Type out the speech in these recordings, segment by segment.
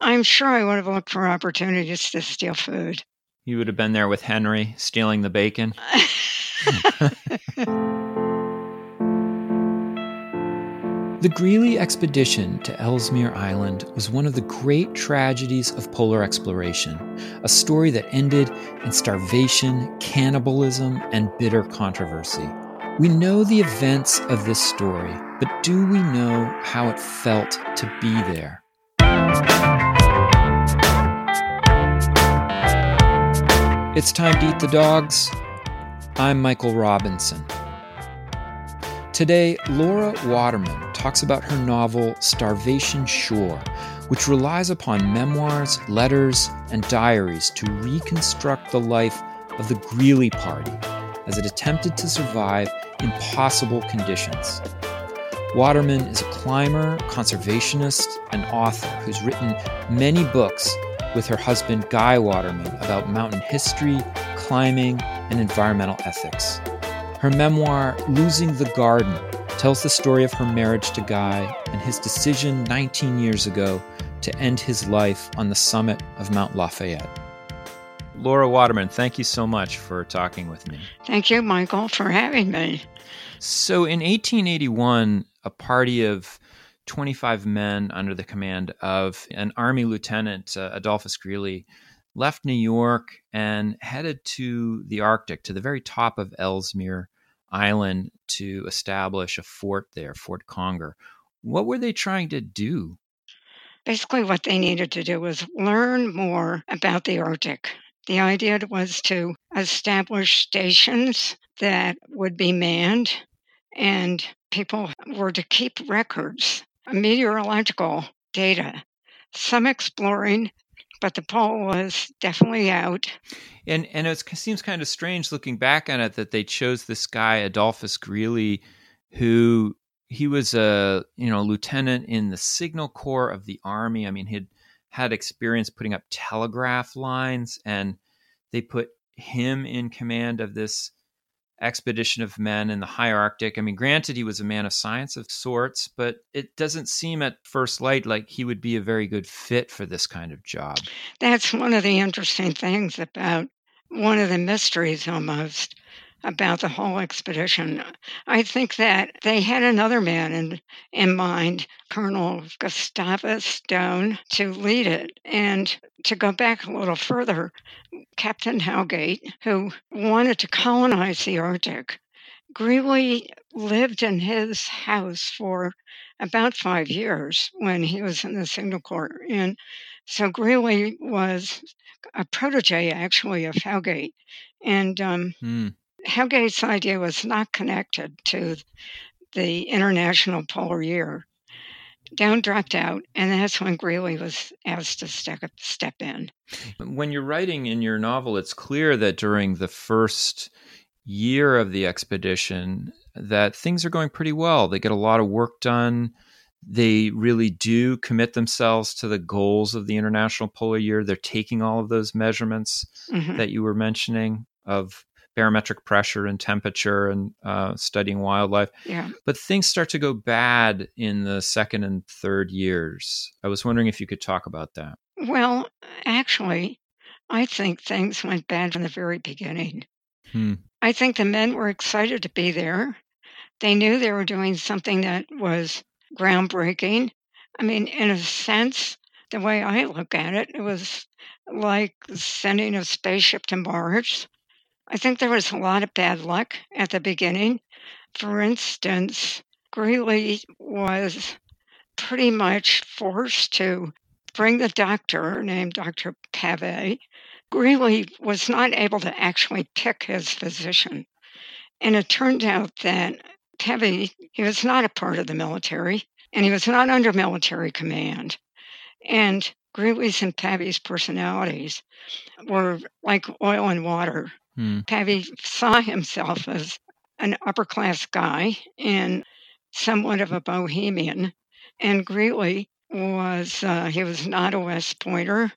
I'm sure I would have looked for opportunities to steal food. You would have been there with Henry stealing the bacon. The Greely expedition to Ellesmere Island was one of the great tragedies of polar exploration, a story that ended in starvation, cannibalism, and bitter controversy. We know the events of this story, but do we know how it felt to be there? It's time to eat the dogs. I'm Michael Robinson. Today, Laura Waterman talks about her novel Starvation Shore, which relies upon memoirs, letters, and diaries to reconstruct the life of the Greely Party as it attempted to survive impossible conditions. Waterman is a climber, conservationist, and author who's written many books with her husband Guy Waterman about mountain history, climbing, and environmental ethics. Her memoir, Losing the Garden, tells the story of her marriage to Guy and his decision 19 years ago to end his life on the summit of Mount Lafayette. Laura Waterman, thank you so much for talking with me. Thank you, Michael, for having me. So, in 1881, a party of 25 men under the command of an Army Lieutenant, uh, Adolphus Greely, left New York and headed to the Arctic, to the very top of Ellesmere Island, to establish a fort there, Fort Conger. What were they trying to do? Basically, what they needed to do was learn more about the Arctic. The idea was to establish stations that would be manned and people were to keep records meteorological data, some exploring, but the pole was definitely out. And and it seems kind of strange looking back on it that they chose this guy Adolphus Greely, who he was a you know lieutenant in the signal corps of the army. I mean, he'd had experience putting up telegraph lines, and they put him in command of this expedition of men in the high Arctic. I mean, granted, he was a man of science of sorts, but it doesn't seem at first light like he would be a very good fit for this kind of job. That's one of the interesting things about one of the mysteries almost about the whole expedition. I think that they had another man in, in mind, Colonel Gustavus Stone, to lead it. And to go back a little further, Captain Howgate, who wanted to colonize the Arctic, Greely lived in his house for about five years when he was in the Signal Corps. And so Greely was a protege, actually, of Howgate. And um, mm. Howgate's idea was not connected to the International Polar Year. Doane dropped out, and that's when Greely was asked to step, step in. When you're writing in your novel, it's clear that during the first year of the expedition, that things are going pretty well. They get a lot of work done. They really do commit themselves to the goals of the International Polar Year. They're taking all of those measurements mm-hmm. that you were mentioning of barometric pressure and temperature and uh, studying wildlife. Yeah. But things start to go bad in the second and third years. I was wondering if you could talk about that. Well, actually, I think things went bad from the very beginning. Hmm. I think the men were excited to be there. They knew they were doing something that was groundbreaking. I mean, in a sense, the way I look at it, it was like sending a spaceship to Mars. I think there was a lot of bad luck at the beginning. For instance, Greely was pretty much forced to bring the doctor named Dr. Pavy. Greely was not able to actually pick his physician. And it turned out that Pavy, he was not a part of the military and he was not under military command. And Greely's and Pavy's personalities were like oil and water. Pavy saw himself as an upper class guy and somewhat of a bohemian. And Greely was, uh, he was not a West Pointer.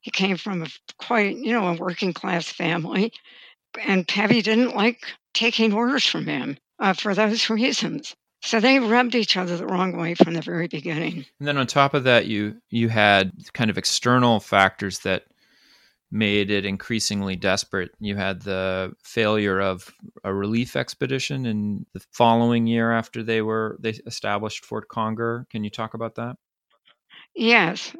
He came from a quite, you know, a working class family. And Pavy didn't like taking orders from him uh, for those reasons. So they rubbed each other the wrong way from the very beginning. And then on top of that, you you had kind of external factors that made it increasingly desperate. You had the failure of a relief expedition in the following year after they were they established Fort Conger. Can you talk about that? Yes.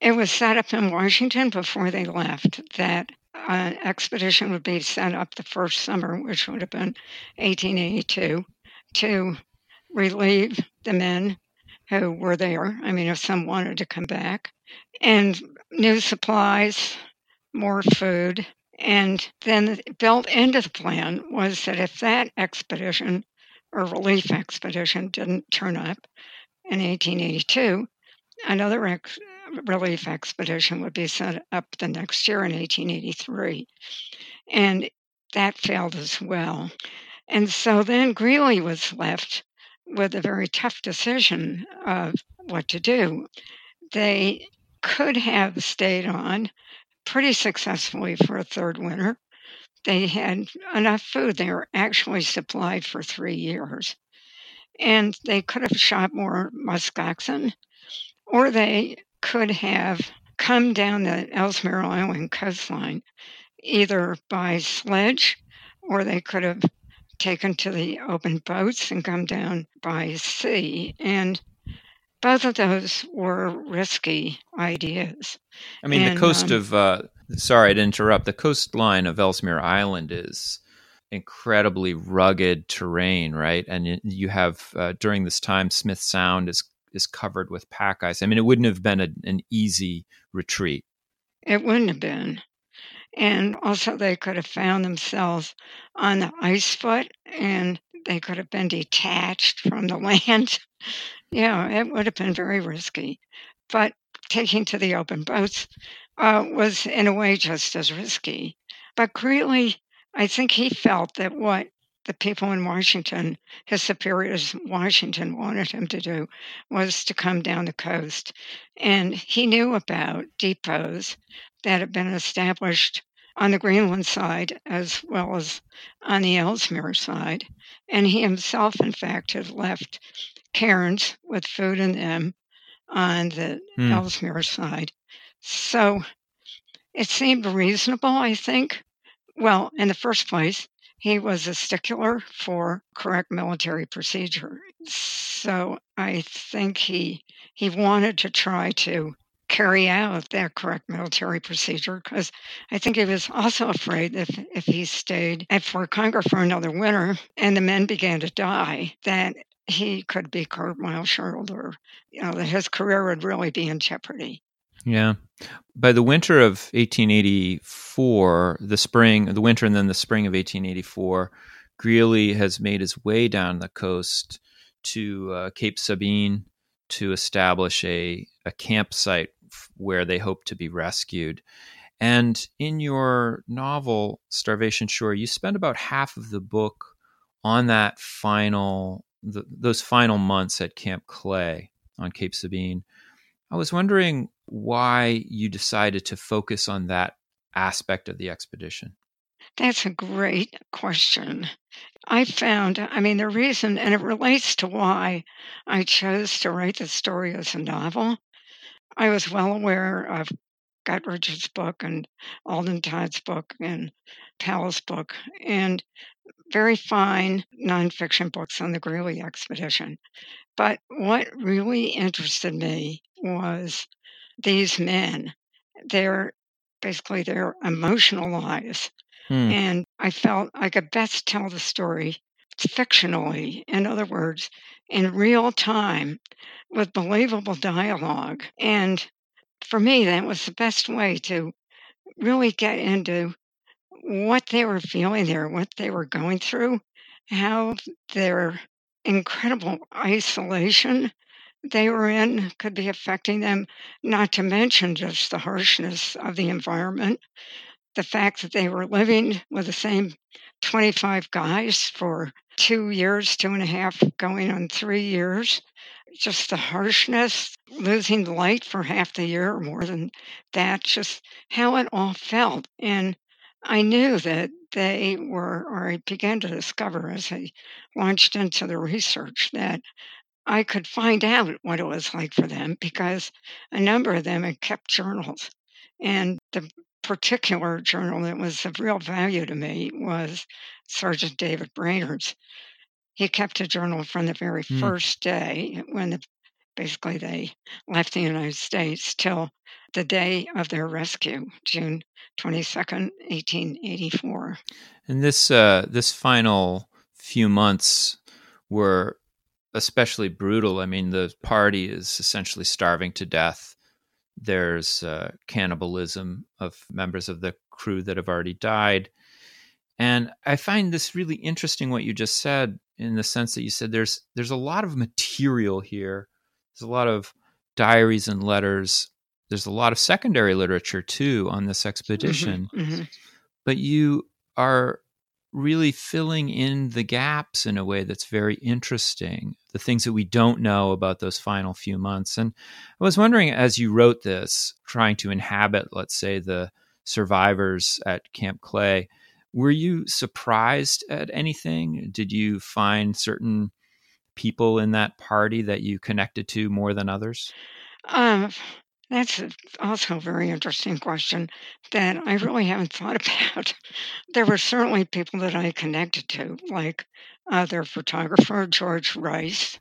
It was set up in Washington before they left that an expedition would be set up the first summer, which would have been 1882, to relieve the men who were there. I mean, if some wanted to come back, and new supplies, more food. And then built into the plan was that if that expedition or relief expedition didn't turn up in 1882, another ex- relief expedition would be set up the next year in 1883. And that failed as well. And so then Greely was left with a very tough decision of what to do. They could have stayed on pretty successfully for a third winter. They had enough food. They were actually supplied for three years. And they could have shot more musk oxen, or they could have come down the Ellesmere Island coastline either by sledge or they could have taken to the open boats and come down by sea. And both of those were risky ideas. I mean, and, the coast um, of, uh, sorry to interrupt, the coastline of Ellesmere Island is incredibly rugged terrain, right? And you have, uh, during this time, Smith Sound is, is covered with pack ice. I mean, it wouldn't have been a, an easy retreat. It wouldn't have been. And also, they could have found themselves on the ice foot and they could have been detached from the land. Yeah, it would have been very risky. But taking to the open boats uh, was, in a way, just as risky. But Greely, I think he felt that what the people in Washington, his superiors in Washington, wanted him to do was to come down the coast. And he knew about depots that had been established on the Greenland side as well as on the Ellesmere side. And he himself, in fact, had left cairns with food in them on the mm. Ellesmere side. So it seemed reasonable, I think. Well, in the first place, he was a stickler for correct military procedure. So I think he he wanted to try to carry out that correct military procedure because I think he was also afraid that if, if he stayed at Fort Conger for another winter and the men began to die, that he could be court martialed or, you know, his career would really be in jeopardy. Yeah. By the winter of 1884, the spring, the winter and then the spring of 1884, Greely has made his way down the coast to uh, Cape Sabine to establish a, a campsite where they hope to be rescued. And in your novel, Starvation Shore, you spend about half of the book on that final the, those final months at Camp Clay on Cape Sabine. I was wondering why you decided to focus on that aspect of the expedition. That's a great question. I found, I mean, the reason, and it relates to why I chose to write the story as a novel. I was well aware of Guttridge's book and Alden Todd's book and Powell's book. And very fine nonfiction books on the Greely expedition. But what really interested me was these men, their basically their emotional lives. Hmm. And I felt I could best tell the story fictionally, in other words, in real time with believable dialogue. And for me, that was the best way to really get into what they were feeling there, what they were going through, how their incredible isolation they were in could be affecting them, not to mention just the harshness of the environment, the fact that they were living with the same 25 guys for two years, two and a half, going on three years. Just the harshness, losing the light for half the year or more than that, just how it all felt. And I knew that they were, or I began to discover as I launched into the research that I could find out what it was like for them because a number of them had kept journals. And the particular journal that was of real value to me was Sergeant David Brainard's. He kept a journal from the very mm. first day when the, basically they left the United States till the day of their rescue, June 22nd, 1884. And this uh, this final few months were especially brutal. I mean, the party is essentially starving to death. There's uh, cannibalism of members of the crew that have already died. And I find this really interesting what you just said in the sense that you said there's there's a lot of material here. There's a lot of diaries and letters. There's a lot of secondary literature too on this expedition. Mm-hmm, mm-hmm. But you are really filling in the gaps in a way that's very interesting, the things that we don't know about those final few months. And I was wondering, as you wrote this, trying to inhabit, let's say, the survivors at Camp Clay, were you surprised at anything? Did you find certain people in that party that you connected to more than others? Um, that's also a very interesting question that I really haven't thought about. There were certainly people that I connected to, like uh, their photographer, George Rice,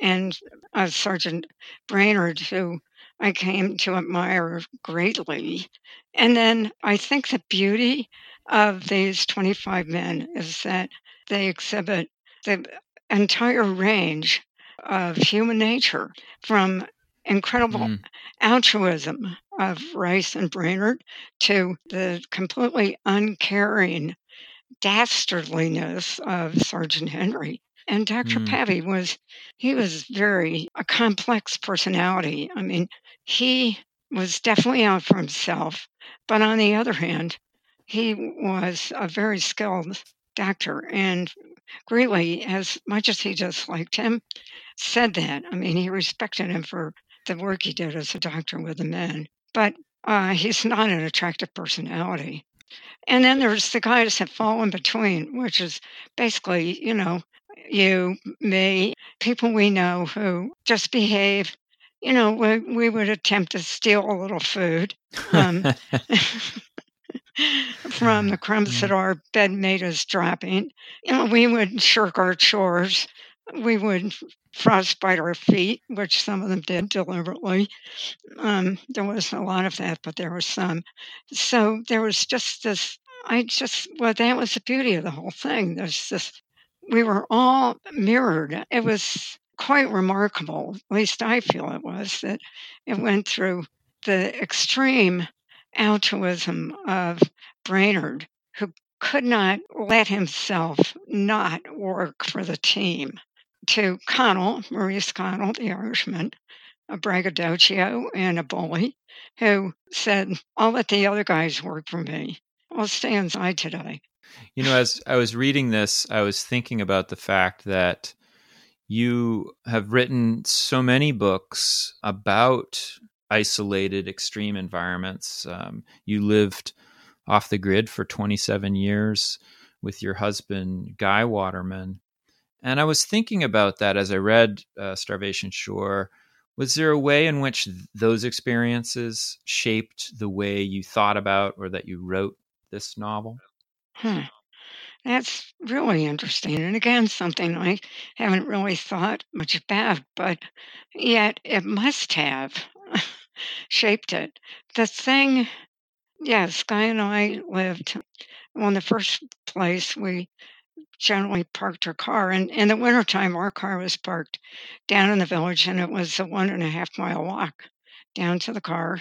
and uh, Sergeant Brainard, who I came to admire greatly. And then I think the beauty of these 25 men is that they exhibit the entire range of human nature from incredible mm. altruism of Rice and Brainard to the completely uncaring dastardliness of Sergeant Henry. And Dr. Mm. Was, he was very, a complex personality. I mean, he was definitely out for himself, but on the other hand, he was a very skilled doctor. And Greely, as much as he disliked him, said that. I mean, he respected him for the work he did as a doctor with the men. But uh, he's not an attractive personality. And then there's the guys that fall in between, which is basically, you know, you, me, people we know who just behave. You know, we, we would attempt to steal a little food um, from the crumbs that our bedmate is dropping. You know, we would shirk our chores. We would frostbite our feet, which some of them did deliberately. Um, there was a lot of that, but there was some. So there was just this. I just well, that was the beauty of the whole thing. There's this. We were all mirrored. It was quite remarkable. At least I feel it was that it went through the extreme altruism of Brainard, who could not let himself not work for the team to Connell, Maurice Connell, the Irishman, a braggadocio and a bully, who said, I'll let the other guys work for me. I'll stay inside today. You know, as I was reading this, I was thinking about the fact that you have written so many books about isolated, extreme environments. Um, you lived off the grid for 27 years with your husband, Guy Waterman. And I was thinking about that as I read uh, Starvation Shore. Was there a way in which those experiences shaped the way you thought about or that you wrote this novel? Hmm. That's really interesting. And again, something I haven't really thought much about, but yet it must have shaped it. The thing, yes, Guy and I lived, well, in the first place, we generally parked our car. And in the wintertime, our car was parked down in the village, and it was a one and a half mile walk down to the car.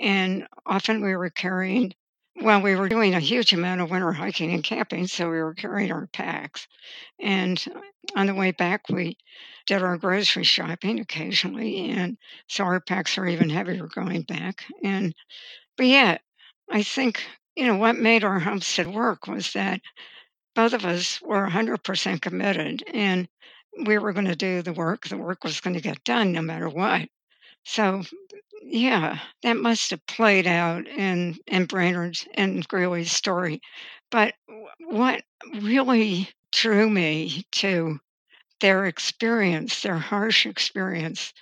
And often we were carrying, well, we were doing a huge amount of winter hiking and camping, so we were carrying our packs. And on the way back, we did our grocery shopping occasionally, and so our packs are even heavier going back. And but yet, I think you know what made our homestead work was that both of us were 100% committed and we were going to do the work. The work was going to get done no matter what. So, yeah, that must have played out in in Brainard's and Greely's story. But what really drew me to their experience, their harsh experience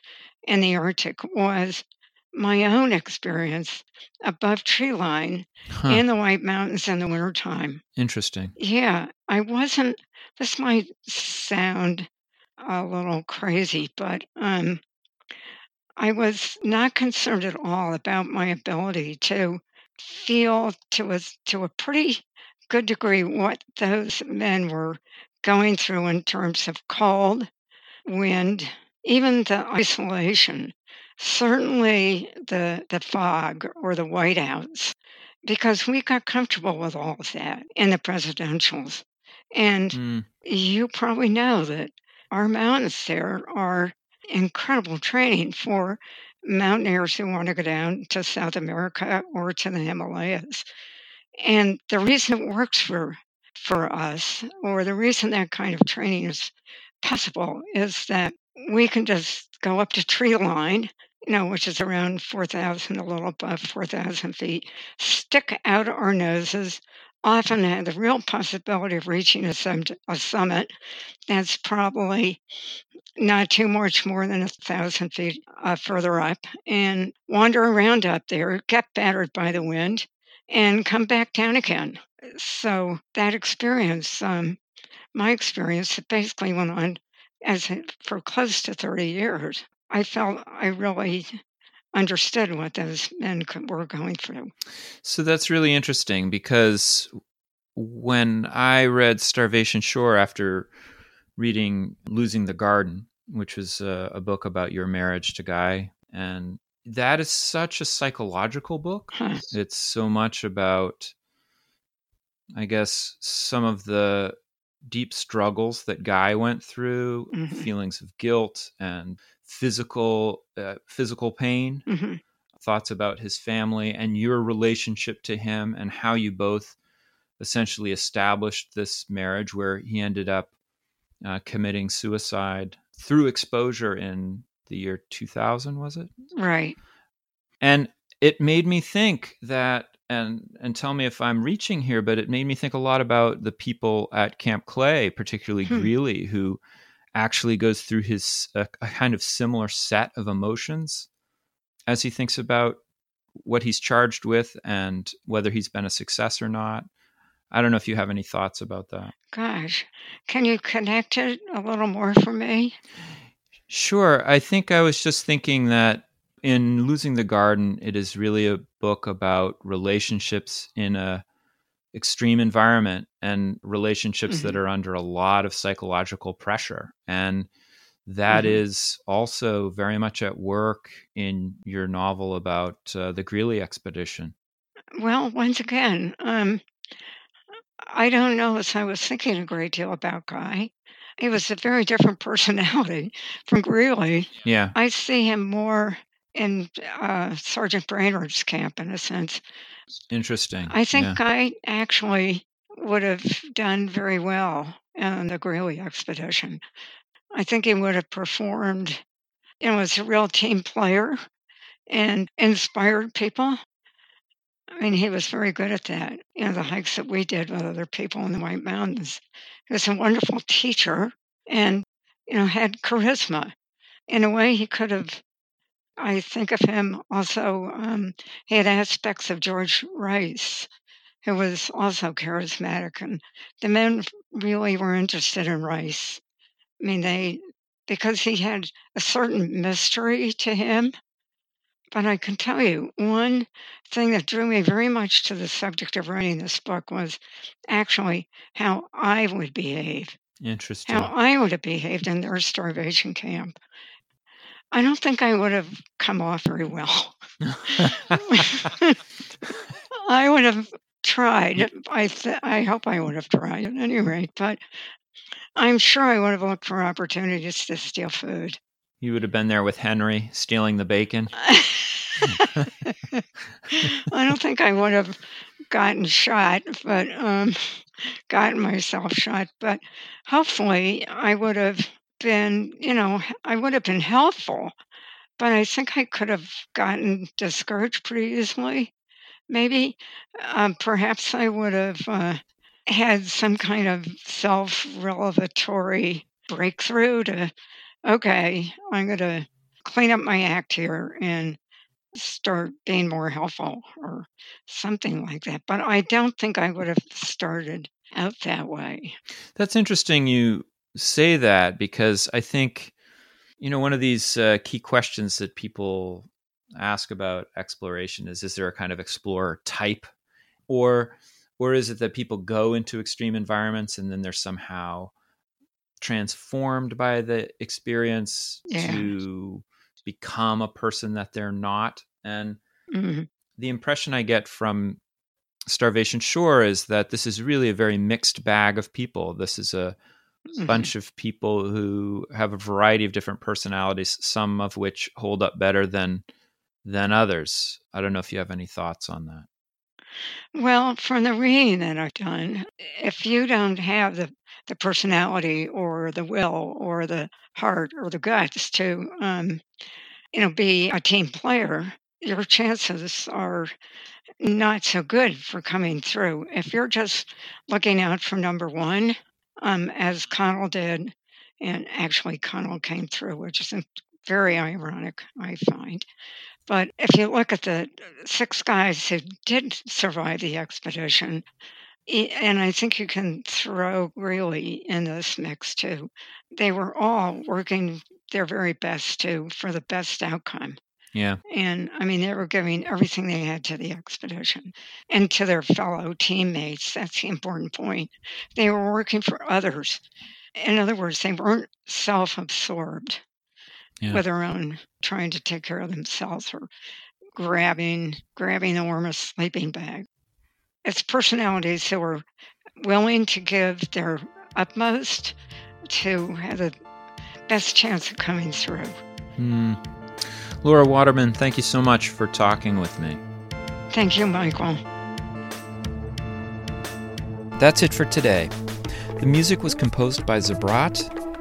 in the Arctic, was my own experience above tree line huh. in the White Mountains in the wintertime. Interesting. Yeah, I wasn't, this might sound a little crazy, but um, I was not concerned at all about my ability to feel to a, to a pretty good degree what those men were going through in terms of cold, wind, even the isolation, certainly the the fog or the whiteouts, because we got comfortable with all of that in the presidentials. And mm. you probably know that our mountains there are incredible training for mountaineers who want to go down to South America or to the Himalayas. And the reason it works for for us, or the reason that kind of training is possible, is that we can just go up to tree line, you know, which is around 4,000, a little above 4,000 feet, stick out our noses, often have the real possibility of reaching a, a summit that's probably not too much more than a thousand feet uh, further up and wander around up there, get battered by the wind, and come back down again. So that experience, um, my experience, basically went on as for close to 30 years. I felt I really understood what those men were going through. So that's really interesting because when I read Starvation Shore after reading Losing the Garden, which was a, a, book about your marriage to Guy. And that is such a psychological book. It's so much about, I guess, some of the deep struggles that Guy went through, mm-hmm. feelings of guilt and physical uh, physical pain, mm-hmm. thoughts about his family and your relationship to him and how you both essentially established this marriage where he ended up uh, committing suicide through exposure in the year 2000 was it? Right. And it made me think that and and tell me if i'm reaching here but it made me think a lot about the people at camp clay particularly hmm. greely who actually goes through his a, a kind of similar set of emotions as he thinks about what he's charged with and whether he's been a success or not I don't know if you have any thoughts about that. Gosh, can you connect it a little more for me? Sure. I think I was just thinking that in Losing the Garden, it is really a book about relationships in a extreme environment and relationships mm-hmm. that are under a lot of psychological pressure. And that mm-hmm. is also very much at work in your novel about uh, the Greely expedition. Well, once again, um, I don't know as I was thinking a great deal about Guy. He was a very different personality from Greely. Yeah. I see him more in uh, Sergeant Brainard's camp in a sense. Interesting. I think yeah. Guy actually would have done very well in the Greely expedition. I think he would have performed, you was a real team player and inspired people. I mean, he was very good at that. You know, the hikes that we did with other people in the White Mountains. He was a wonderful teacher and, you know, had charisma. In a way, he could have, I think of him also, um, he had aspects of George Rice, who was also charismatic. And the men really were interested in Rice. I mean, they, because he had a certain mystery to him but I can tell you, one thing that drew me very much to the subject of writing this book was actually how I would behave. Interesting. How I would have behaved in their starvation camp. I don't think I would have come off very well. I would have tried. I th- I hope I would have tried at any rate, but I'm sure I would have looked for opportunities to steal food. You would have been there with Henry stealing the bacon. I don't think I would have gotten shot, but um, gotten myself shot. But hopefully, I would have been, you know, I would have been helpful but I think I could have gotten discouraged pretty easily. Maybe, um, perhaps I would have uh, had some kind of self revelatory breakthrough to, okay, I'm going to clean up my act here and start being more helpful or something like that. But I don't think I would have started out that way. That's interesting you say that because I think, you know, one of these uh, key questions that people ask about exploration is is there a kind of explorer type or or is it that people go into extreme environments and then they're somehow transformed by the experience yeah. to become a person that they're not and mm-hmm. the impression i get from starvation shore is that this is really a very mixed bag of people this is a mm-hmm. bunch of people who have a variety of different personalities some of which hold up better than than others i don't know if you have any thoughts on that well, from the reading that I've done, if you don't have the, the personality or the will or the heart or the guts to, um, you know, be a team player, your chances are not so good for coming through. If you're just looking out for number one, um, as Connell did, and actually Connell came through, which is very ironic, I find. But if you look at the six guys who did survive the expedition, and I think you can throw Greely in this mix too, they were all working their very best to for the best outcome. Yeah. And I mean, they were giving everything they had to the expedition and to their fellow teammates. That's the important point. They were working for others. In other words, they weren't self absorbed yeah. with their own trying to take care of themselves or grabbing grabbing the warmest sleeping bag. It's personalities who are willing to give their utmost to have the best chance of coming through. Hmm. Laura Waterman, thank you so much for talking with me. Thank you, Michael. That's it for today. The music was composed by Zabrat